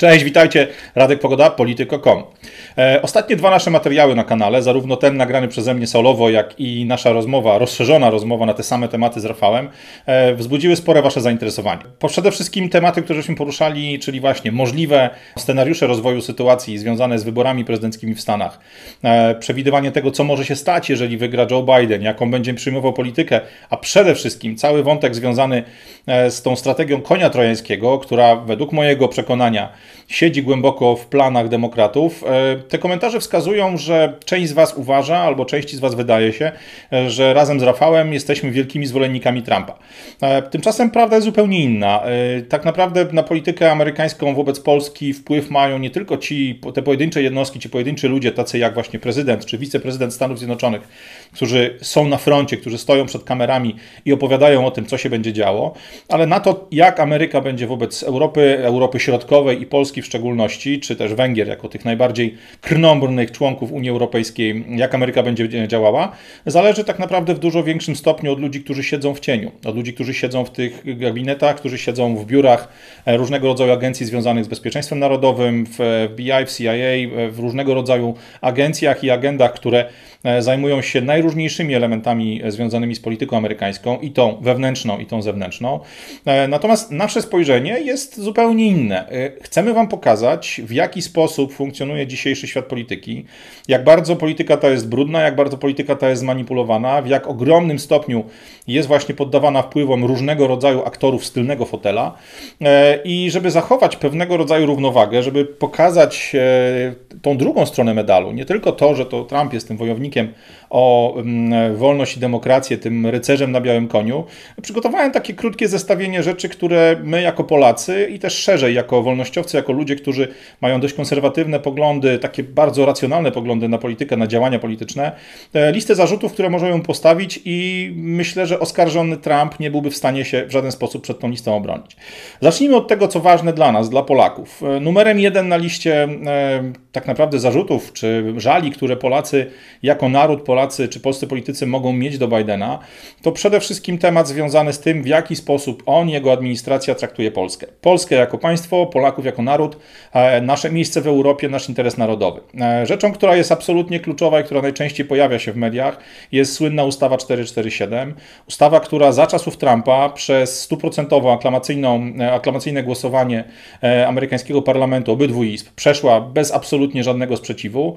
Cześć, witajcie. Radek Pogoda, polityko.com. E, ostatnie dwa nasze materiały na kanale, zarówno ten nagrany przeze mnie solowo, jak i nasza rozmowa, rozszerzona rozmowa na te same tematy z Rafałem, e, wzbudziły spore Wasze zainteresowanie. Po przede wszystkim tematy, które żeśmy poruszali, czyli właśnie możliwe scenariusze rozwoju sytuacji związane z wyborami prezydenckimi w Stanach, e, przewidywanie tego, co może się stać, jeżeli wygra Joe Biden, jaką będzie przyjmował politykę, a przede wszystkim cały wątek związany z tą strategią konia trojańskiego, która według mojego przekonania siedzi głęboko w planach demokratów. E, te komentarze wskazują, że część z Was uważa, albo części z Was wydaje się, e, że razem z Rafałem jesteśmy wielkimi zwolennikami Trumpa. E, tymczasem prawda jest zupełnie inna. Tak naprawdę na politykę amerykańską wobec Polski wpływ mają nie tylko ci, te pojedyncze jednostki, ci pojedynczy ludzie, tacy jak właśnie prezydent czy wiceprezydent Stanów Zjednoczonych, którzy są na froncie, którzy stoją przed kamerami i opowiadają o tym, co się będzie działo, ale na to, jak Ameryka będzie wobec Europy, Europy Środkowej i Polski w szczególności, czy też Węgier jako tych najbardziej krnąbrnych członków Unii Europejskiej, jak Ameryka będzie działała, zależy tak naprawdę w dużo większym stopniu od ludzi, którzy siedzą w cieniu, od ludzi, którzy siedzą w tych gabinetach, którzy siedzą w biurach e, różnego rodzaju agencji związanych z bezpieczeństwem narodowym, w FBI, w CIA, w różnego rodzaju agencjach i agendach, które E, zajmują się najróżniejszymi elementami e, związanymi z polityką amerykańską, i tą wewnętrzną, i tą zewnętrzną. E, natomiast nasze spojrzenie jest zupełnie inne. Chcemy Wam pokazać, w jaki sposób funkcjonuje dzisiejszy świat polityki, jak bardzo polityka ta jest brudna, jak bardzo polityka ta jest zmanipulowana, w jak ogromnym stopniu jest właśnie poddawana wpływom różnego rodzaju aktorów z tylnego fotela. I żeby zachować pewnego rodzaju równowagę, żeby pokazać tą drugą stronę medalu, nie tylko to, że to Trump jest tym wojownikiem, o mm, wolność i demokrację, tym rycerzem na białym koniu, przygotowałem takie krótkie zestawienie rzeczy, które my jako Polacy i też szerzej jako wolnościowcy, jako ludzie, którzy mają dość konserwatywne poglądy, takie bardzo racjonalne poglądy na politykę, na działania polityczne, e, listę zarzutów, które możemy postawić i myślę, że oskarżony Trump nie byłby w stanie się w żaden sposób przed tą listą obronić. Zacznijmy od tego, co ważne dla nas, dla Polaków. E, numerem jeden na liście e, tak naprawdę zarzutów czy żali, które Polacy jako naród Polacy czy polscy politycy mogą mieć do Bidena, to przede wszystkim temat związany z tym, w jaki sposób on, jego administracja traktuje Polskę. Polskę jako państwo, Polaków jako naród, e, nasze miejsce w Europie, nasz interes narodowy. E, rzeczą, która jest absolutnie kluczowa i która najczęściej pojawia się w mediach, jest słynna ustawa 447. Ustawa, która za czasów Trumpa przez stuprocentowo e, aklamacyjne głosowanie amerykańskiego parlamentu obydwu izb przeszła bez absolutnie żadnego sprzeciwu.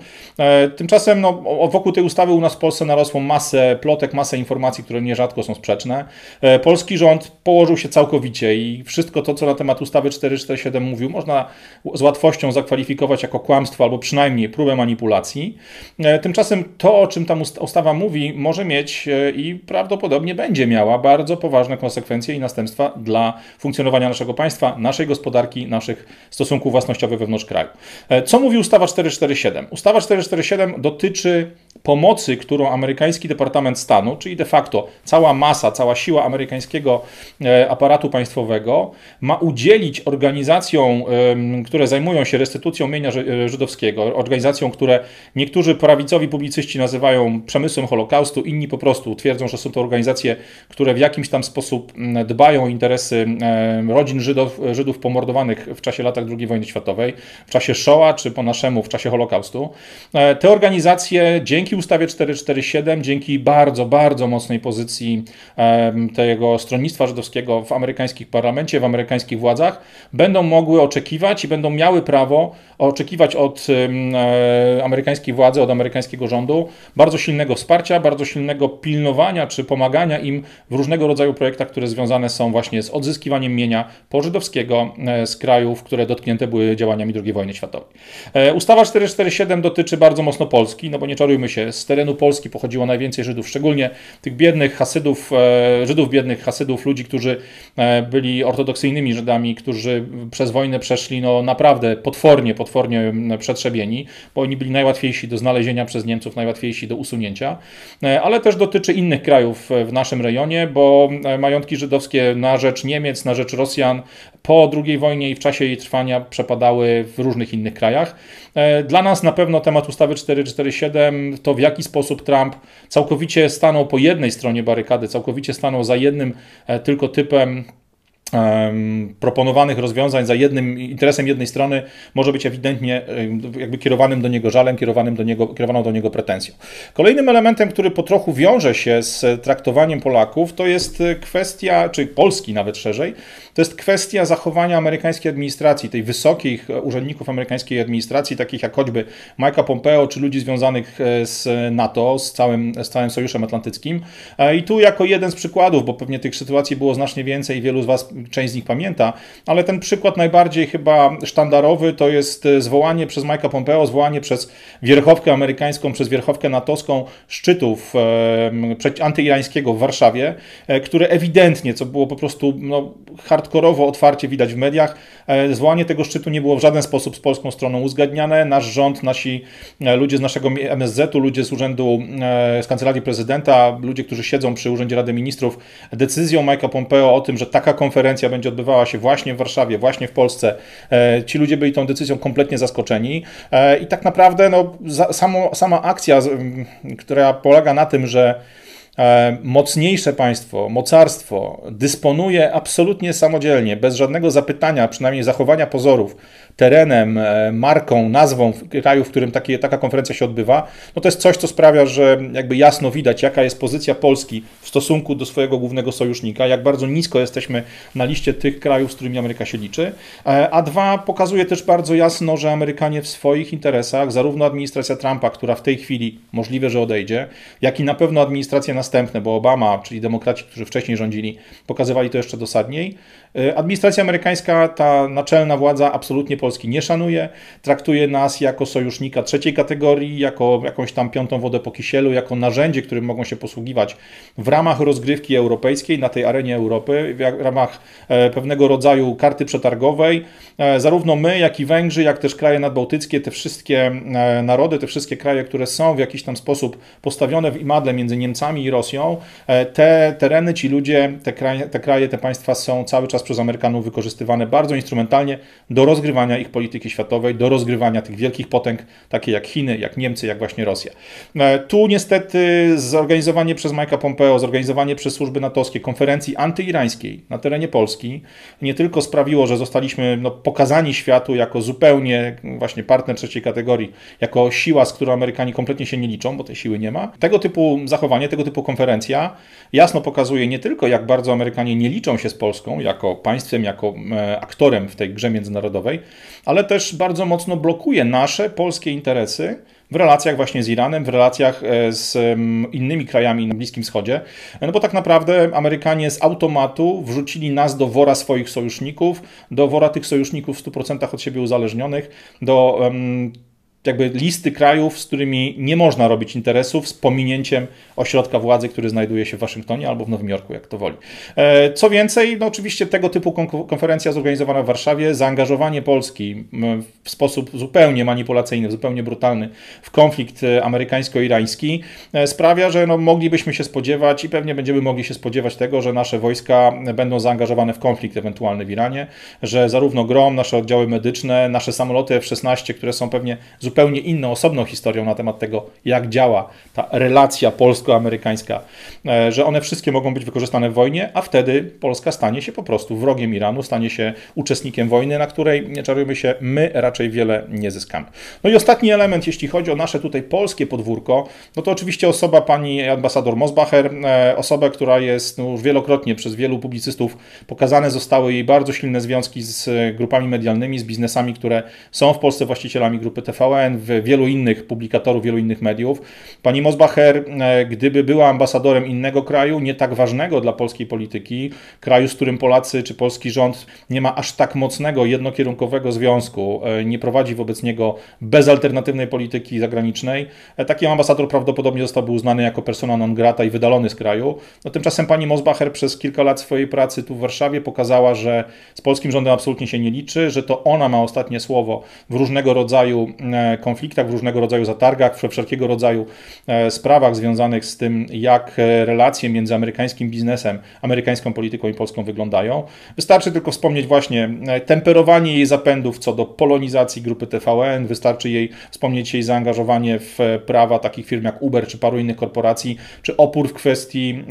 Tymczasem no, wokół tej ustawy u nas w Polsce narosło masę plotek, masę informacji, które nierzadko są sprzeczne. E, polski rząd położył się całkowicie i wszystko to, co na temat ustawy 447 mówił, można z łatwością zakwalifikować jako kłamstwo albo przynajmniej próbę manipulacji. E, tymczasem to, o czym ta ustawa mówi, może mieć e, i prawdopodobnie będzie miała bardzo poważne konsekwencje i następstwa dla funkcjonowania naszego państwa, naszej gospodarki, naszych stosunków własnościowych wewnątrz kraju. Co mówi ustawa 447? Ustawa 447 dotyczy pomocy, którą amerykański Departament Stanu, czyli de facto cała masa, cała siła amerykańskiego e, aparatu państwowego, ma udzielić organizacjom, które zajmują się restytucją mienia e, żydowskiego, organizacjom, które niektórzy prawicowi publicyści nazywają przemysłem Holokaustu, inni po prostu twierdzą, że są to organizacje, które w jakimś tam sposób dbają o interesy rodzin Żydów, Żydów pomordowanych w czasie latach II wojny światowej, w czasie Shoah, czy po naszemu w czasie Holokaustu. E, te organizacje dzięki ustawie 447, dzięki bardzo, bardzo mocnej pozycji tego stronnictwa żydowskiego w amerykańskim parlamencie, w amerykańskich władzach, będą mogły oczekiwać i będą miały prawo oczekiwać od e, amerykańskiej władzy, od amerykańskiego rządu bardzo silnego wsparcia, bardzo silnego pilnowania czy pomagania im w różnego rodzaju projektach, które związane są właśnie z odzyskiwaniem mienia pożydowskiego e, z krajów, które dotknięte były działaniami II wojny światowej. Ustawa 447 dotyczy bardzo mocno Polski, no bo nie czarujmy się, z terenu Polski pochodziło najwięcej Żydów, szczególnie tych biednych Hasydów, e, Żydów biednych, Hasydów, ludzi, którzy e, byli ortodoksyjnymi Żydami, którzy przez wojnę przeszli no naprawdę potwornie, potwornie przetrzebieni, bo oni byli najłatwiejsi do znalezienia przez Niemców, najłatwiejsi do usunięcia, e, ale też dotyczy innych krajów w naszym rejonie, bo majątki żydowskie na rzecz Niemiec, na rzecz Rosjan po II wojnie i w czasie jej trwania przepadały w różnych innych krajach. Dla nas na pewno temat ustawy 447 to w jaki sposób Trump całkowicie stanął po jednej stronie barykady, całkowicie stanął za jednym e, tylko typem proponowanych rozwiązań za jednym interesem jednej strony może być ewidentnie jakby kierowanym do niego żalem, kierowanym do niego, kierowaną do niego pretensją. Kolejnym elementem, który po trochu wiąże się z traktowaniem Polaków, to jest kwestia, czy Polski nawet szerzej, to jest kwestia zachowania amerykańskiej administracji, tej wysokich urzędników amerykańskiej administracji, takich jak choćby Mike'a Pompeo, czy ludzi związanych e, z NATO, z całym, z całym Sojuszem Atlantyckim. E, I tu jako jeden z przykładów, bo pewnie tych sytuacji było znacznie więcej wielu z Was część z nich pamięta, ale ten przykład najbardziej chyba sztandarowy to jest zwołanie przez Mike'a Pompeo, zwołanie przez wierchowkę amerykańską, przez wierchowkę natowską szczytów e, antyirańskiego w Warszawie, które ewidentnie, co było po prostu no, hardkorowo, otwarcie widać w mediach, zwołanie tego szczytu nie było w żaden sposób z polską stroną uzgadniane. Nasz rząd, nasi ludzie z naszego MSZ-u, ludzie z urzędu, z kancelarii prezydenta, ludzie, którzy siedzą przy Urzędzie Rady Ministrów, decyzją Mike'a Pompeo o tym, że taka konferencja będzie odbywała się właśnie w Warszawie, właśnie w Polsce, e, ci ludzie byli tą decyzją kompletnie zaskoczeni. E, i tak naprawdę no, samo, sama akcja, która polega na tym, że E, mocniejsze państwo, mocarstwo dysponuje absolutnie samodzielnie, bez żadnego zapytania, przynajmniej zachowania pozorów, terenem, e, marką, nazwą kraju, w którym taka konferencja się odbywa, no to jest coś, co sprawia, że jakby jasno widać, jaka jest pozycja Polski w stosunku do swojego głównego sojusznika, jak bardzo nisko jesteśmy na liście tych krajów, z którymi Ameryka się liczy. E, a dwa, pokazuje też bardzo jasno, że Amerykanie w swoich interesach, zarówno administracja Trumpa, która w tej chwili możliwe, że odejdzie, jak i na pewno administracja następne, bo Obama, czyli demokraci, którzy wcześniej rządzili, pokazywali to jeszcze dosadniej. E, administracja amerykańska, ta naczelna władza absolutnie Polski nie szanuje, traktuje nas jako sojusznika trzeciej kategorii, jako jakąś tam piątą wodę po kisielu, jako narzędzie, którym mogą się posługiwać w ramach rozgrywki europejskiej na tej arenie Europy, w ramach e, pewnego rodzaju karty przetargowej. E, zarówno my, jak i Węgrzy, jak też kraje nadbałtyckie, te wszystkie narody, te wszystkie kraje, które są w jakiś tam sposób postawione w imadle między Niemcami i Rosją, te tereny, ci ludzie, te kraje, te, kraje, te państwa są cały czas przez Amerykanów wykorzystywane bardzo instrumentalnie do rozgrywania ich polityki światowej, do rozgrywania tych wielkich potęg, takie jak Chiny, jak Niemcy, jak właśnie Rosja. E, tu niestety zorganizowanie przez Majka Pompeo, zorganizowanie przez służby natowskie konferencji antyirańskiej na terenie Polski nie tylko sprawiło, że zostaliśmy no, pokazani światu jako zupełnie właśnie partner trzeciej kategorii, jako siła, z którą Amerykanie kompletnie się nie liczą, bo tej siły nie ma. Tego typu zachowanie, tego typu konferencja jasno pokazuje nie tylko, jak bardzo Amerykanie nie liczą się z Polską jako państwem, jako e, aktorem w tej grze międzynarodowej, ale też bardzo mocno blokuje nasze polskie interesy w relacjach właśnie z Iranem, w relacjach e, z innymi krajami na Bliskim Wschodzie. No bo tak naprawdę Amerykanie z automatu wrzucili nas do wora swoich sojuszników, do wora tych sojuszników w 100% od siebie uzależnionych, do um, jakby listy krajów, z którymi nie można robić interesów z pominięciem ośrodka władzy, który znajduje się w Waszyngtonie albo w Nowym Jorku, jak to woli. E, co więcej, no oczywiście tego typu konferencja zorganizowana w Warszawie, zaangażowanie Polski w sposób zupełnie manipulacyjny, zupełnie brutalny w konflikt e, amerykańsko-irański e, sprawia, że no moglibyśmy się spodziewać i pewnie będziemy mogli się spodziewać tego, że nasze wojska będą zaangażowane w konflikt ewentualny w Iranie, że zarówno GROM, nasze oddziały medyczne, nasze samoloty F-16, które są pewnie zupełnie zupełnie inną, osobną historią na temat tego, jak działa ta relacja polsko-amerykańska, e, że one wszystkie mogą być wykorzystane w wojnie, a wtedy Polska stanie się po prostu wrogiem Iranu, stanie się uczestnikiem wojny, na której, nie czarujmy się, my raczej wiele nie zyskamy. No i ostatni element, jeśli chodzi o nasze tutaj polskie podwórko, no to oczywiście osoba pani ambasador Mosbacher, e, osoba, która jest no, już wielokrotnie przez wielu publicystów pokazane zostały jej bardzo silne związki z grupami medialnymi, z biznesami, które są w Polsce właścicielami grupy TVN, w wielu innych publikatorów, wielu innych mediów. Pani Mosbacher, e, gdyby była ambasadorem innego kraju, nie tak ważnego dla polskiej polityki, kraju, z którym Polacy czy polski rząd nie ma aż tak mocnego, jednokierunkowego związku, e, nie prowadzi wobec niego bezalternatywnej polityki zagranicznej, e, taki ambasador prawdopodobnie zostałby uznany jako persona non grata i wydalony z kraju. No, tymczasem pani Mosbacher przez kilka lat swojej pracy tu w Warszawie pokazała, że z polskim rządem absolutnie się nie liczy, że to ona ma ostatnie słowo w różnego rodzaju konfliktach, w różnego rodzaju zatargach, we wszelkiego rodzaju sprawach związanych z tym, jak relacje między amerykańskim biznesem, amerykańską polityką i polską wyglądają. Wystarczy tylko wspomnieć właśnie temperowanie jej zapędów co do polonizacji grupy TVN, wystarczy jej wspomnieć jej zaangażowanie w prawa takich firm jak Uber czy paru innych korporacji, czy opór w kwestii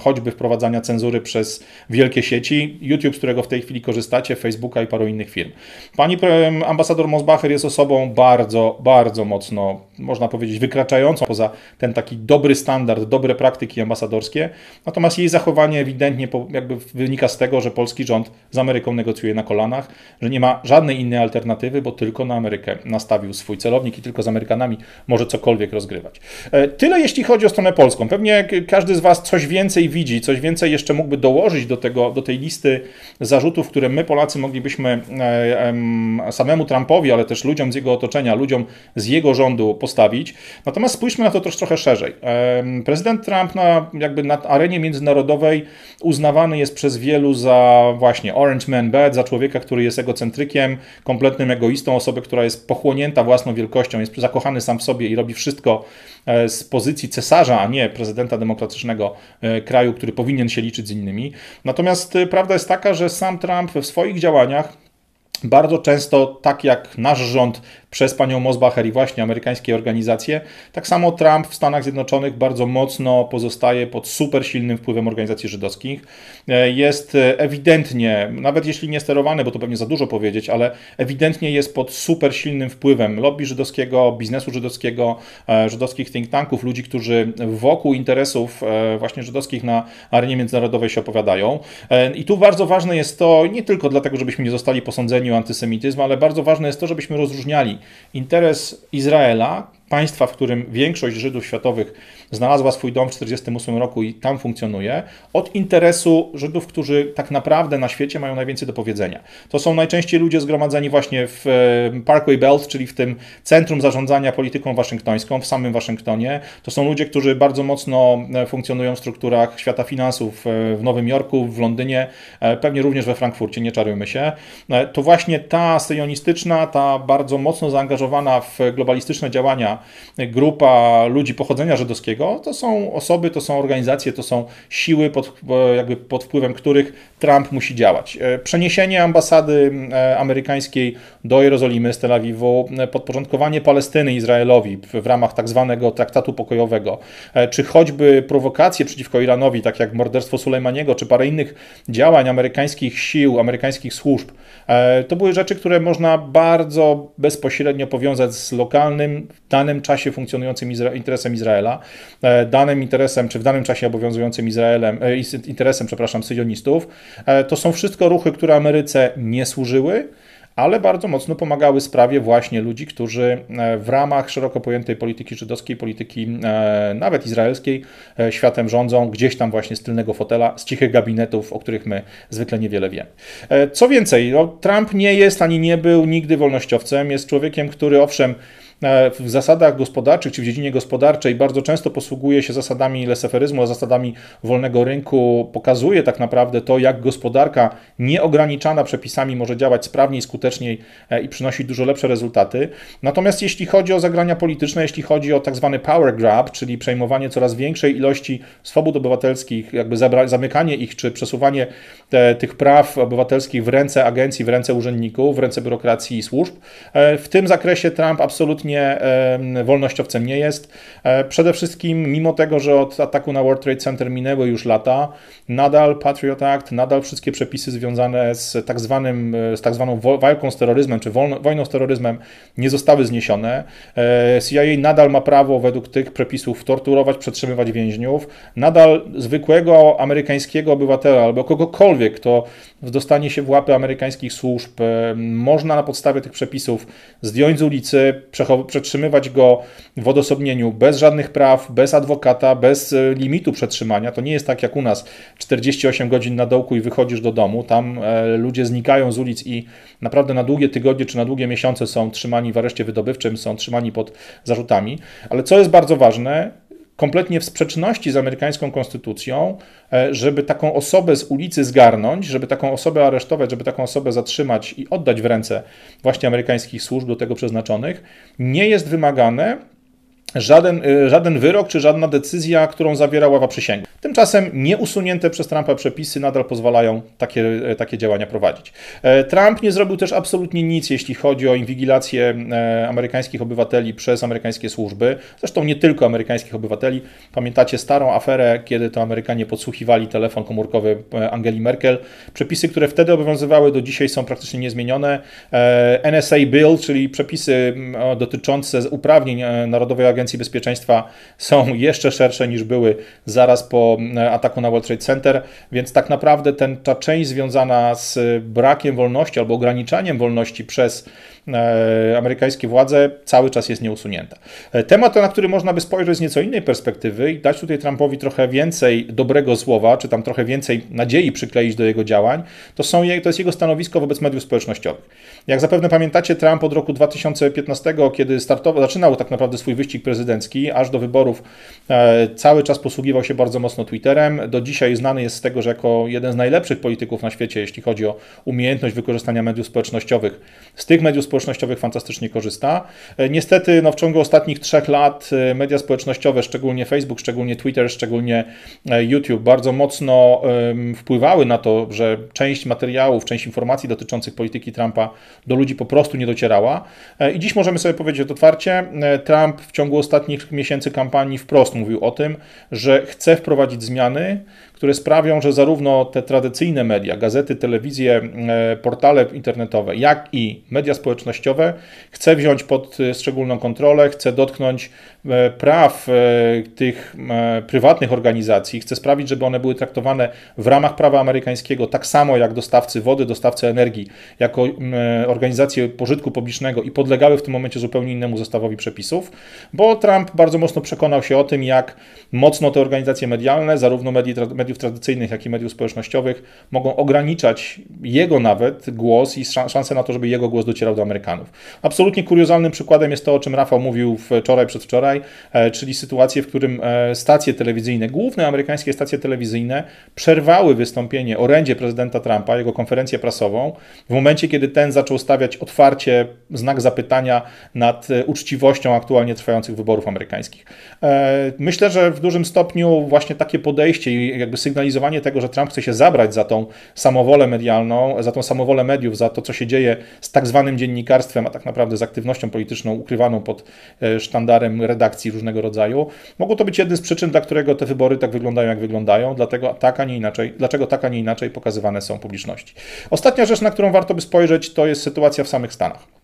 choćby wprowadzania cenzury przez wielkie sieci, YouTube, z którego w tej chwili korzystacie, Facebooka i paru innych firm. Pani ambasador Mosbacher jest osobą bardzo, bardzo mocno, można powiedzieć, wykraczającą poza ten taki dobry standard, dobre praktyki ambasadorskie, natomiast jej zachowanie ewidentnie jakby wynika z tego, że polski rząd z Ameryką negocjuje na kolanach, że nie ma żadnej innej alternatywy, bo tylko na Amerykę nastawił swój celownik i tylko z Amerykanami może cokolwiek rozgrywać. E, tyle jeśli chodzi o stronę polską. Pewnie każdy z Was coś więcej widzi, coś więcej jeszcze mógłby dołożyć do, tego, do tej listy zarzutów, które my Polacy moglibyśmy e, samemu Trumpowi, ale też ludziom z jego otoczenia, ludziom z jego rządu postawić. Natomiast spójrzmy na to też trochę szerzej. Prezydent Trump na, jakby na arenie międzynarodowej uznawany jest przez wielu za właśnie Orange Man Bad, za człowieka, który jest egocentrykiem, kompletnym egoistą, osobę, która jest pochłonięta własną wielkością, jest zakochany sam w sobie i robi wszystko e, z pozycji cesarza, a nie prezydenta demokratycznego e, kraju, który powinien się liczyć z innymi. Natomiast e, prawda jest taka, że sam Trump w swoich działaniach bardzo często, tak jak nasz rząd przez panią Mosbacher i właśnie amerykańskie organizacje. Tak samo Trump w Stanach Zjednoczonych bardzo mocno pozostaje pod super silnym wpływem organizacji żydowskich. E, jest ewidentnie, nawet jeśli nie sterowany, bo to pewnie za dużo powiedzieć, ale ewidentnie jest pod super silnym wpływem lobby żydowskiego, biznesu żydowskiego, e, żydowskich think tanków, ludzi, którzy wokół interesów e, właśnie żydowskich na arenie międzynarodowej się opowiadają. I tu bardzo ważne jest to, nie tylko dlatego, żebyśmy nie zostali posądzeni antysemityzm, ale bardzo ważne jest to, żebyśmy rozróżniali interes Izraela, państwa, w którym większość Żydów światowych znalazła swój dom w 1948 roku i tam funkcjonuje, od interesu Żydów, którzy tak naprawdę na świecie mają najwięcej do powiedzenia. To są najczęściej ludzie zgromadzeni właśnie w e, Parkway Belt, czyli w tym centrum zarządzania polityką waszyngtońską, w samym Waszyngtonie. To są ludzie, którzy bardzo mocno e, funkcjonują w strukturach świata finansów e, w Nowym Jorku, w Londynie, pewnie również we Frankfurcie, nie czarujmy się. To właśnie ta syjonistyczna, ta bardzo mocno zaangażowana w globalistyczne działania grupa ludzi pochodzenia żydowskiego, to są osoby, to są organizacje, to są siły, pod, jakby pod wpływem których Trump musi działać. E, przeniesienie ambasady e, amerykańskiej do Jerozolimy z Tel Awiwu, e, podporządkowanie Palestyny Izraelowi w ramach tak zwanego traktatu pokojowego, czy choćby prowokacje przeciwko Iranowi, tak jak morderstwo Sulejmaniego, czy parę innych działań amerykańskich sił, amerykańskich służb, to były rzeczy, które można bardzo bezpośrednio powiązać z lokalnym, danym czasie funkcjonującym interesem Izraela, danym interesem, czy w danym czasie obowiązującym Izraelem, interesem, przepraszam, syjonistów, E, to są wszystko ruchy, które Ameryce nie służyły, ale bardzo mocno pomagały sprawie właśnie ludzi, którzy e, w ramach szeroko pojętej polityki żydowskiej, polityki e, nawet izraelskiej, światem rządzą gdzieś tam właśnie z tylnego fotela, z cichych gabinetów, o których my zwykle niewiele wiemy. Co więcej, no, Trump nie jest ani nie był nigdy wolnościowcem, jest człowiekiem, który owszem, E, w zasadach gospodarczych czy w dziedzinie gospodarczej bardzo często posługuje się zasadami leseferyzmu, a zasadami wolnego rynku pokazuje tak naprawdę to, jak gospodarka nieograniczana przepisami może działać sprawniej, skuteczniej e, i przynosić dużo lepsze rezultaty. Natomiast jeśli chodzi o zagrania polityczne, jeśli chodzi o tak zwany power grab, czyli przejmowanie coraz większej ilości swobód obywatelskich, jakby zamykanie ich, czy przesuwanie te, tych praw obywatelskich w ręce agencji, w ręce urzędników, w ręce biurokracji i służb, e, w tym zakresie Trump absolutnie absolutnie wolnościowcem nie jest. E, przede wszystkim, mimo tego, że od ataku na World Trade Center minęły już lata, nadal Patriot Act, nadal wszystkie przepisy związane z tak, zwanym, e, z tak zwaną walką z terroryzmem, czy wojną z terroryzmem nie zostały zniesione. E, CIA nadal ma prawo według tych przepisów torturować, przetrzymywać więźniów. Nadal zwykłego amerykańskiego obywatela albo kogokolwiek, kto dostanie się w łapy amerykańskich służb, można na podstawie tych przepisów zdjąć z ulicy, przetrzymywać go w odosobnieniu bez żadnych praw, bez adwokata, bez e, limitu przetrzymania. To nie jest tak jak u nas 48 godzin na dołku i wychodzisz do domu. Tam e, ludzie znikają z ulic i naprawdę na długie tygodnie czy na długie miesiące są trzymani w areszcie wydobywczym, są trzymani pod zarzutami. Ale co jest bardzo ważne, kompletnie w sprzeczności z amerykańską konstytucją, e, żeby taką osobę z ulicy zgarnąć, żeby taką osobę aresztować, żeby taką osobę zatrzymać i oddać w ręce właśnie amerykańskich służb do tego przeznaczonych, nie jest wymagane żaden, y, żaden wyrok czy żadna decyzja, którą zawiera ława przysięgi. Tymczasem nieusunięte przez Trumpa przepisy nadal pozwalają takie, e, takie działania prowadzić. E, Trump nie zrobił też absolutnie nic, jeśli chodzi o inwigilację e, amerykańskich obywateli przez amerykańskie służby. Zresztą nie tylko amerykańskich obywateli. Pamiętacie starą aferę, kiedy to Amerykanie podsłuchiwali telefon komórkowy Angeli Merkel. Przepisy, które wtedy obowiązywały, do dzisiaj są praktycznie niezmienione. NSA Bill, czyli przepisy dotyczące uprawnień Narodowej Agencji Agencji Bezpieczeństwa są jeszcze szersze niż były zaraz po e, ataku na World Trade Center, więc tak naprawdę ten, ta część związana z brakiem wolności albo ograniczaniem wolności przez E, amerykańskie władze cały czas jest nieusunięta. E, temat, na który można by spojrzeć z nieco innej perspektywy i dać tutaj Trumpowi trochę więcej dobrego słowa, czy tam trochę więcej nadziei przykleić do jego działań, to, są, to jest jego stanowisko wobec mediów społecznościowych. Jak zapewne pamiętacie, Trump od roku 2015, kiedy startował, zaczynał tak naprawdę swój wyścig prezydencki, aż do wyborów e, cały czas posługiwał się bardzo mocno Twitterem. Do dzisiaj znany jest z tego, że jako jeden z najlepszych polityków na świecie, jeśli chodzi o umiejętność wykorzystania mediów społecznościowych. Z tych mediów społecznościowych fantastycznie korzysta. E, niestety no, w ciągu ostatnich trzech lat e, media społecznościowe, szczególnie Facebook, szczególnie Twitter, szczególnie YouTube, bardzo mocno wpływały na to, że część materiałów, część informacji dotyczących polityki Trumpa do ludzi po prostu nie docierała. I dziś możemy sobie powiedzieć otwarcie, Trump w ciągu ostatnich miesięcy kampanii wprost mówił o tym, że chce wprowadzić zmiany, które sprawią, że zarówno te tradycyjne media, gazety, telewizje, e, portale internetowe, jak i media społecznościowe chce wziąć pod e, szczególną kontrolę, chce dotknąć e, praw tych prywatnych organizacji, chce sprawić, żeby one były traktowane w ramach prawa amerykańskiego tak samo jak dostawcy wody, dostawcy energii, jako organizacje pożytku publicznego i podlegały w tym momencie zupełnie innemu zestawowi przepisów, bo Trump bardzo mocno przekonał się o tym, jak mocno te organizacje medialne, zarówno mediów tradycyjnych, jak i mediów społecznościowych mogą ograniczać jego nawet głos i szansę na to, żeby jego głos docierał do Amerykanów. Absolutnie kuriozalnym przykładem jest to, o czym Rafał mówił wczoraj, przedwczoraj, e, czyli sytuację, w którym e, stacje telewizyjne, główne amerykańskie stacje telewizyjne przerwały wystąpienie orędzie prezydenta Trumpa, jego konferencję prasową, w momencie, kiedy ten zaczął stawiać otwarcie znak zapytania nad e, uczciwością aktualnie trwających wyborów amerykańskich. Myślę, że w dużym stopniu właśnie takie podejście i jakby sygnalizowanie tego, że Trump chce się zabrać za tą samowolę medialną, za tą samowolę mediów, za to, co się dzieje z tak zwanym dziennikarstwem, a tak naprawdę z aktywnością polityczną ukrywaną pod e, sztandarem redakcji różnego rodzaju, mogło to być jednym z przyczyn, dla którego te wybory tak wyglądają, jak wyglądają, dlatego tak, a nie inaczej, dlaczego tak, a nie inaczej pokazywane są publiczności. Ostatnia rzecz, na którą warto by spojrzeć, to jest sytuacja w samych Stanach.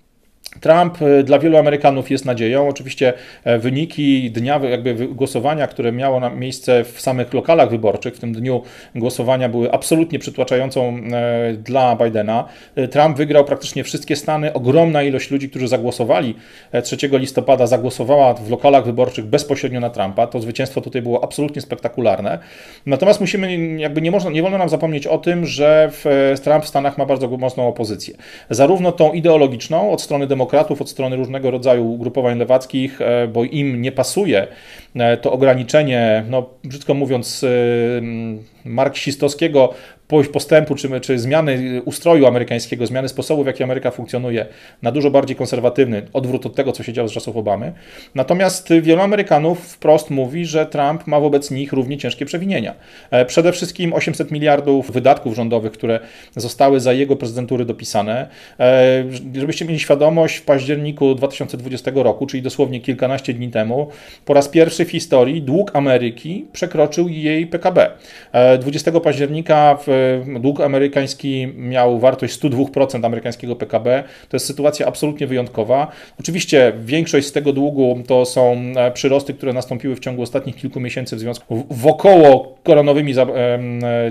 Trump e, dla wielu Amerykanów jest nadzieją. Oczywiście e, wyniki dnia jakby głosowania, które miało miejsce w samych lokalach wyborczych, w tym dniu głosowania były absolutnie przytłaczającą e, dla Bidena. Trump wygrał praktycznie wszystkie stany. Ogromna ilość ludzi, którzy zagłosowali 3 listopada, zagłosowała w lokalach wyborczych bezpośrednio na Trumpa. To zwycięstwo tutaj było absolutnie spektakularne. Natomiast musimy, jakby nie, można, nie wolno nam zapomnieć o tym, że Trump w Stanach ma bardzo mocną opozycję. Zarówno tą ideologiczną od strony demokratów, demokratów, od strony różnego rodzaju ugrupowań lewackich, e, bo im nie pasuje e, to ograniczenie, no brzydko mówiąc, e, marksistowskiego postępu czy, czy zmiany ustroju amerykańskiego, zmiany sposobu, w jaki Ameryka funkcjonuje, na dużo bardziej konserwatywny, odwrót od tego, co się działo z czasów Obamy. Natomiast wielu Amerykanów wprost mówi, że Trump ma wobec nich równie ciężkie przewinienia. E, przede wszystkim 800 miliardów wydatków rządowych, które zostały za jego prezydentury dopisane. E, żebyście mieli świadomość, w październiku 2020 roku, czyli dosłownie kilkanaście dni temu, po raz pierwszy w historii dług Ameryki przekroczył jej PKB. 20 e, października w dług amerykański miał wartość 102% amerykańskiego PKB. To jest sytuacja absolutnie wyjątkowa. Oczywiście większość z tego długu to są e, przyrosty, które nastąpiły w ciągu ostatnich kilku miesięcy w związku wokoło koronowymi e,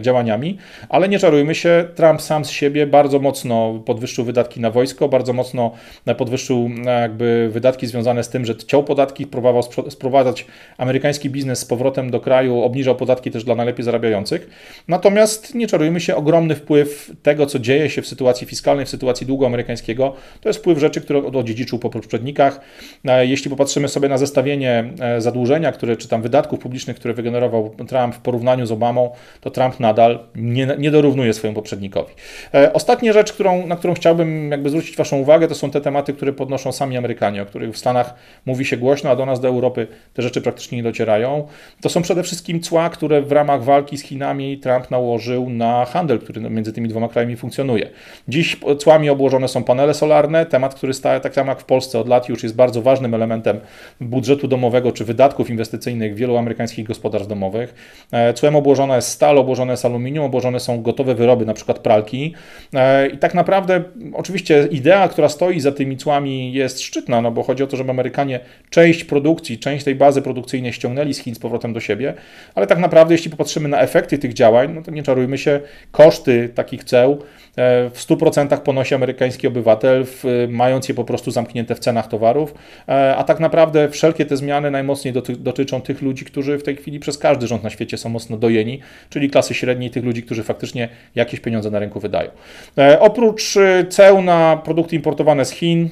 działaniami, ale nie czarujmy się, Trump sam z siebie bardzo mocno podwyższył wydatki na wojsko, bardzo mocno podwyższył e, jakby wydatki związane z tym, że ciął podatki, próbował sprowadzać amerykański biznes z powrotem do kraju, obniżał podatki też dla najlepiej zarabiających Natomiast nie czarujmy się, ogromny wpływ tego, co dzieje się w sytuacji fiskalnej, w sytuacji długu amerykańskiego, to jest wpływ rzeczy, które odziedziczył po poprzednikach. Jeśli popatrzymy sobie na zestawienie zadłużenia, które, czy tam wydatków publicznych, które wygenerował Trump w porównaniu z Obamą, to Trump nadal nie, nie dorównuje swojemu poprzednikowi. Ostatnia rzecz, którą, na którą chciałbym jakby zwrócić Waszą uwagę, to są te tematy, które podnoszą sami Amerykanie, o których w Stanach mówi się głośno, a do nas, do Europy te rzeczy praktycznie nie docierają. To są przede wszystkim cła, które w ramach walki z Chinami Trump nałożył na handel, który między tymi dwoma krajami funkcjonuje. Dziś cłami obłożone są panele solarne, temat, który staje tak samo jak w Polsce od lat już jest bardzo ważnym elementem budżetu domowego czy wydatków inwestycyjnych wielu amerykańskich gospodarstw domowych. E, cłem obłożona jest stal, obłożone jest aluminium, obłożone są gotowe wyroby, na przykład pralki. E, I tak naprawdę, oczywiście, idea, która stoi za tymi cłami jest szczytna, no bo chodzi o to, żeby Amerykanie część produkcji, część tej bazy produkcyjnej ściągnęli z Chin z powrotem do siebie, ale tak naprawdę, jeśli popatrzymy na efekty tych działań, no to nie czarujmy się, koszty takich ceł e, w 100% ponosi amerykański obywatel, mając je po prostu zamknięte w cenach towarów, e, a tak naprawdę wszelkie te zmiany najmocniej dotyczą tych ludzi, którzy w tej chwili przez każdy rząd na świecie są mocno dojeni, czyli klasy średniej, tych ludzi, którzy faktycznie jakieś pieniądze na rynku wydają. E, oprócz ceł na produkty importowane z Chin,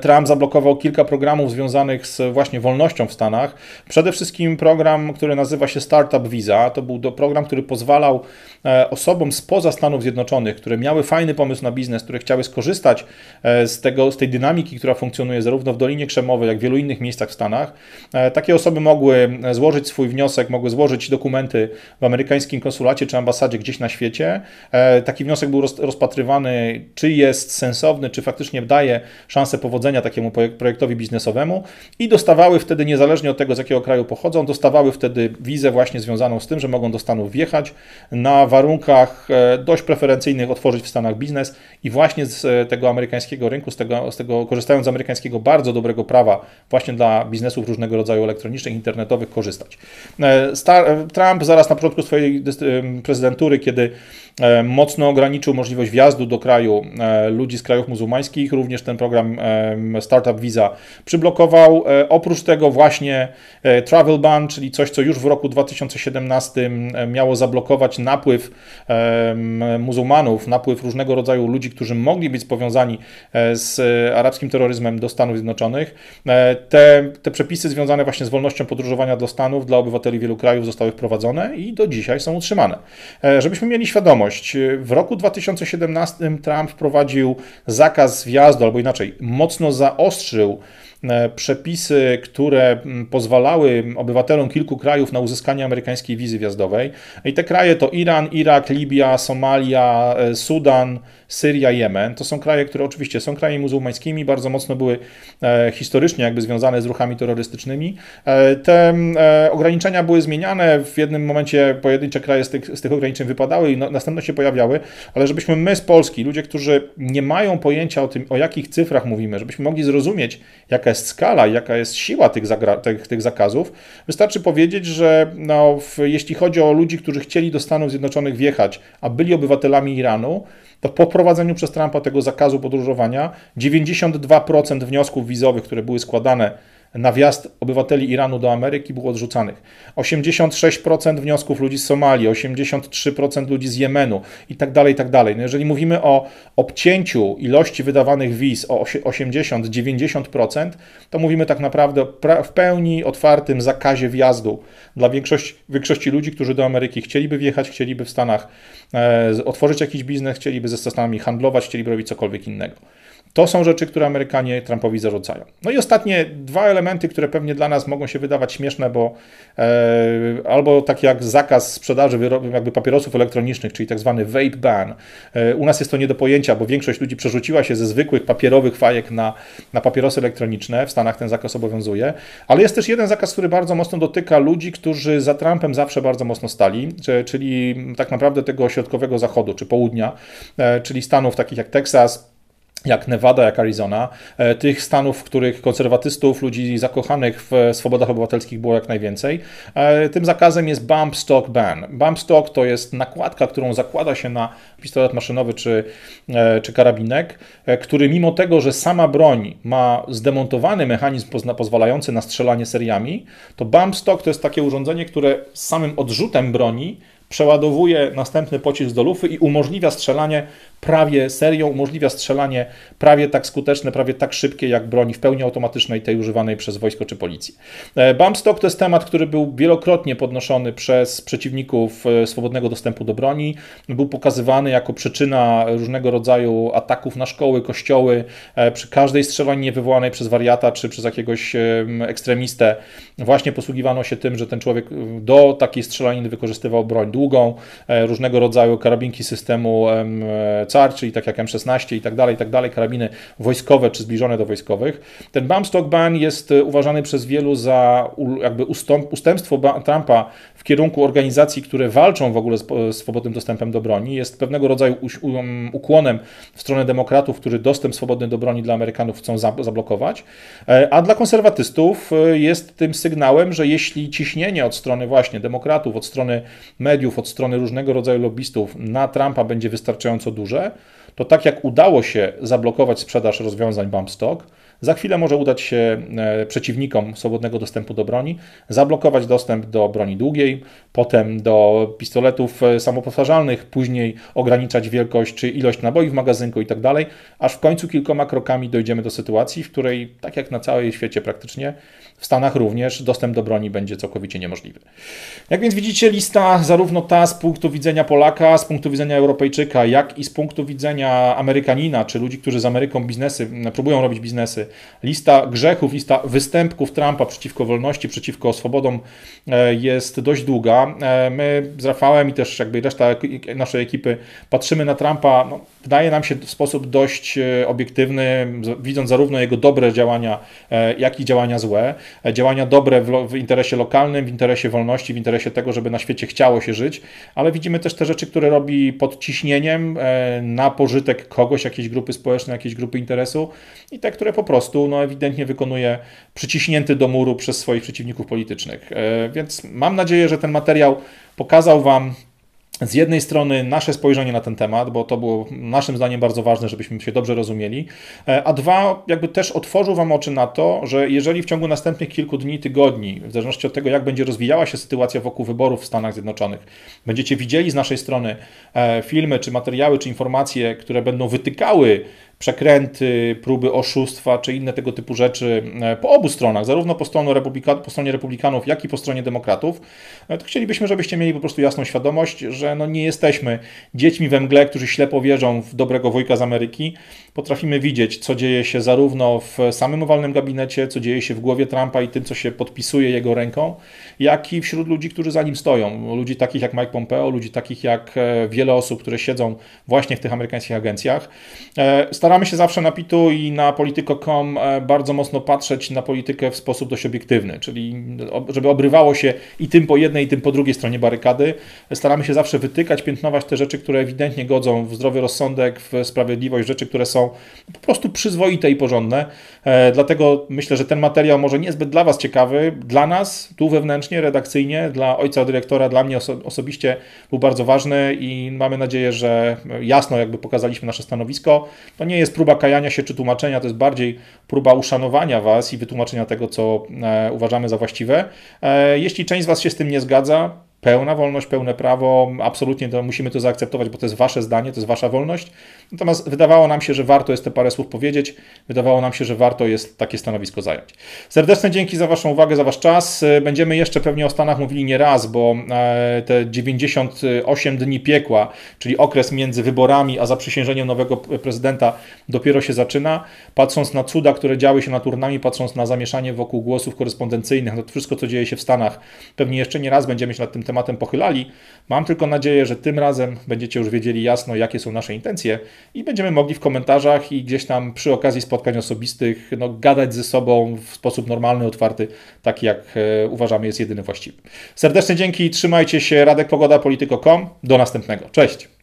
Trump zablokował kilka programów związanych z właśnie wolnością w Stanach. Przede wszystkim program, który nazywa się Startup Visa. To był program, który pozwalał e, osobom spoza Stanów Zjednoczonych, które miały fajny pomysł na biznes, które chciały skorzystać e, z, tego, z tej dynamiki, która funkcjonuje zarówno w Dolinie Krzemowej, jak i w wielu innych miejscach w Stanach. Takie osoby mogły złożyć swój wniosek, mogły złożyć dokumenty w amerykańskim konsulacie czy ambasadzie gdzieś na świecie. Taki wniosek był rozpatrywany, czy jest sensowny, czy faktycznie daje szansę powodzenia takiemu projektowi biznesowemu i dostawały wtedy, niezależnie od tego, z jakiego kraju pochodzą, dostawały wtedy wizę właśnie związaną z tym, że mogą do Stanów wjechać na warunkach e, dość preferencyjnych, otworzyć w Stanach biznes i właśnie z e, tego amerykańskiego rynku, z tego, z tego korzystając z amerykańskiego bardzo dobrego prawa właśnie dla biznesów różnego rodzaju elektronicznych, internetowych korzystać. E, Trump zaraz na początku swojej prezydentury, kiedy mocno ograniczył możliwość wjazdu do kraju ludzi z krajów muzułmańskich, również ten program Startup Visa przyblokował. E, oprócz tego właśnie e, Travel Ban, czyli coś, co już w roku 2017 miało zablokować napływ muzułmanów, napływ różnego rodzaju ludzi, którzy mogli być powiązani e, z arabskim terroryzmem do Stanów Zjednoczonych. Te, te przepisy związane właśnie z wolnością podróżowania do Stanów dla obywateli wielu krajów zostały wprowadzone i do dzisiaj są utrzymane. Żebyśmy mieli świadomość, w roku 2017 Trump wprowadził zakaz wjazdu, albo inaczej, mocno zaostrzył przepisy, które pozwalały obywatelom kilku krajów na uzyskanie amerykańskiej wizy wjazdowej. I te kraje to Iran, Irak, Libia, Somalia, e, Sudan, Syria, Jemen. To są kraje, które oczywiście są krajami muzułmańskimi, bardzo mocno były e, historycznie jakby związane z ruchami terrorystycznymi. Te ograniczenia były zmieniane, w jednym momencie pojedyncze kraje z tych, z tych ograniczeń wypadały i no, się pojawiały, ale żebyśmy my z Polski, ludzie, którzy nie mają pojęcia o tym, o jakich cyfrach mówimy, żebyśmy mogli zrozumieć, jaka jest skala, jaka jest siła tych, tych, tych zakazów, wystarczy powiedzieć, że no, w, jeśli chodzi o ludzi, którzy chcieli do Stanów Zjednoczonych wjechać, a byli obywatelami Iranu, to po wprowadzeniu przez Trumpa tego zakazu podróżowania 92% wniosków wizowych, które były składane na wjazd obywateli Iranu do Ameryki było odrzucanych. 86% wniosków ludzi z Somalii, 83% ludzi z Jemenu i tak dalej, i tak dalej. No jeżeli mówimy o obcięciu ilości wydawanych wiz o 80-90%, to mówimy tak naprawdę o w pełni otwartym zakazie wjazdu dla większości, większości ludzi, którzy do Ameryki chcieliby wjechać, chcieliby w Stanach e, otworzyć jakiś biznes, chcieliby ze Stanami handlować, chcieliby robić cokolwiek innego. To są rzeczy, które Amerykanie Trumpowi zarzucają. No i ostatnie dwa elementy, które pewnie dla nas mogą się wydawać śmieszne, bo e, albo tak jak zakaz sprzedaży wyrobów, jakby papierosów elektronicznych, czyli tak zwany vape ban. E, u nas jest to nie do pojęcia, bo większość ludzi przerzuciła się ze zwykłych papierowych fajek na, na papierosy elektroniczne. W Stanach ten zakaz obowiązuje. Ale jest też jeden zakaz, który bardzo mocno dotyka ludzi, którzy za Trumpem zawsze bardzo mocno stali, czyli tak naprawdę tego środkowego zachodu czy południa, e, czyli stanów takich jak Teksas, jak Nevada, jak Arizona, e, tych stanów, w których konserwatystów, ludzi zakochanych w swobodach obywatelskich było jak najwięcej. E, tym zakazem jest bump stock ban. Bump stock to jest nakładka, którą zakłada się na pistolet maszynowy czy, e, czy karabinek, który mimo tego, że sama broń ma zdemontowany mechanizm pozwalający na strzelanie seriami, to bump stock to jest takie urządzenie, które z samym odrzutem broni przeładowuje następny pocisk do lufy i umożliwia strzelanie prawie serią, umożliwia strzelanie prawie tak skuteczne, prawie tak szybkie jak broni w pełni automatycznej, tej używanej przez wojsko czy policję. E, bump stock to jest temat, który był wielokrotnie podnoszony przez przeciwników e, swobodnego dostępu do broni. Był pokazywany jako przyczyna różnego rodzaju ataków na szkoły, kościoły, e, przy każdej strzelaninie wywołanej przez wariata czy przez jakiegoś ekstremistę. Właśnie posługiwano się tym, że ten człowiek do takiej strzelaniny wykorzystywał broń długą, różnego rodzaju karabinki systemu CAR, czyli tak jak M16 i tak dalej, i tak dalej, karabiny wojskowe czy zbliżone do wojskowych. Ten bump stock ban jest e, uważany przez wielu za jakby ustąp, ustępstwo Trumpa w kierunku organizacji, które walczą w ogóle z swobodnym dostępem do broni. Jest pewnego rodzaju ukłonem w stronę demokratów, którzy dostęp swobodny do broni dla Amerykanów chcą zablokować, e, a dla konserwatystów e, jest tym sygnałem, że jeśli ciśnienie od strony właśnie demokratów, od strony mediów, od strony różnego rodzaju lobbystów na Trumpa będzie wystarczająco duże, to tak jak udało się zablokować sprzedaż rozwiązań bump stock, za chwilę może udać się e, przeciwnikom swobodnego dostępu do broni zablokować dostęp do broni długiej, potem do pistoletów e, samopowtarzalnych, później ograniczać wielkość czy ilość naboi w magazynku i tak dalej, aż w końcu kilkoma krokami dojdziemy do sytuacji, w której, tak jak na całym świecie praktycznie, w Stanach również dostęp do broni będzie całkowicie niemożliwy. Jak więc widzicie, lista zarówno ta z punktu widzenia Polaka, z punktu widzenia Europejczyka, jak i z punktu widzenia Amerykanina, czy ludzi, którzy z Ameryką biznesy, próbują robić biznesy, lista grzechów, lista występków Trumpa przeciwko wolności, przeciwko swobodom e, jest dość długa. E, my z Rafałem i też jakby reszta naszej ekipy patrzymy na Trumpa, no, wydaje nam się w sposób dość e, obiektywny, widząc zarówno jego dobre działania, jak i działania złe. Działania dobre w, w interesie lokalnym, w interesie wolności, w interesie tego, żeby na świecie chciało się żyć, ale widzimy też te rzeczy, które robi pod ciśnieniem na pożytek kogoś, jakiejś grupy społecznej, jakiejś grupy interesu i te, które po prostu no, ewidentnie wykonuje przyciśnięty do muru przez swoich przeciwników politycznych. E, więc mam nadzieję, że ten materiał pokazał Wam z jednej strony nasze spojrzenie na ten temat, bo to było naszym zdaniem bardzo ważne, żebyśmy się dobrze rozumieli, e, a dwa, jakby też otworzył Wam oczy na to, że jeżeli w ciągu następnych kilku dni, tygodni, w zależności od tego, jak będzie rozwijała się sytuacja wokół wyborów w Stanach Zjednoczonych, będziecie widzieli z naszej strony e, filmy, czy materiały, czy informacje, które będą wytykały przekręty, próby oszustwa czy inne tego typu rzeczy e, po obu stronach, zarówno po, stronie republika, po stronie republikanów, jak i po stronie demokratów, e, to chcielibyśmy, żebyście mieli po prostu jasną świadomość, że no nie jesteśmy dziećmi we mgle, którzy ślepo wierzą w dobrego wujka z Ameryki. Potrafimy widzieć, co dzieje się zarówno w samym owalnym gabinecie, co dzieje się w głowie Trumpa i tym, co się podpisuje jego ręką, jak i wśród ludzi, którzy za nim stoją. Ludzi takich jak Mike Pompeo, ludzi takich jak e, wiele osób, które siedzą właśnie w tych amerykańskich agencjach. Staramy się zawsze na Pitu i na polityko.com e, bardzo mocno patrzeć na politykę w sposób dość obiektywny, czyli żeby obrywało się i tym po jednej, i tym po drugiej stronie barykady. Staramy się zawsze wytykać, piętnować te rzeczy, które ewidentnie godzą w zdrowy rozsądek, w sprawiedliwość, rzeczy, które są po prostu przyzwoite i porządne. E, dlatego myślę, że ten materiał może niezbyt dla Was ciekawy, dla nas, tu wewnętrznie, redakcyjnie, dla ojca dyrektora, dla mnie oso osobiście był bardzo ważny i mamy nadzieję, że jasno jakby pokazaliśmy nasze stanowisko. To nie jest próba kajania się czy tłumaczenia, to jest bardziej próba uszanowania Was i wytłumaczenia tego, co e, uważamy za właściwe. E, jeśli część z Was się z tym nie zgadza, pełna wolność, pełne prawo, absolutnie to musimy to zaakceptować, bo to jest wasze zdanie, to jest wasza wolność. Natomiast wydawało nam się, że warto jest te parę słów powiedzieć, wydawało nam się, że warto jest takie stanowisko zająć. Serdeczne dzięki za waszą uwagę, za wasz czas. Będziemy jeszcze pewnie o Stanach mówili nie raz, bo e, te 98 dni piekła, czyli okres między wyborami a zaprzysiężeniem nowego prezydenta dopiero się zaczyna. Patrząc na cuda, które działy się nad urnami, patrząc na zamieszanie wokół głosów korespondencyjnych, na to wszystko, co dzieje się w Stanach, pewnie jeszcze nie raz będziemy się nad tym tematem pochylali. Mam tylko nadzieję, że tym razem będziecie już wiedzieli jasno, jakie są nasze intencje i będziemy mogli w komentarzach i gdzieś tam przy okazji spotkań osobistych no, gadać ze sobą w sposób normalny, otwarty, taki jak e, uważamy jest jedyny właściwy. Serdeczne dzięki, trzymajcie się, Radek Pogoda, Polityko.com. Do następnego. Cześć!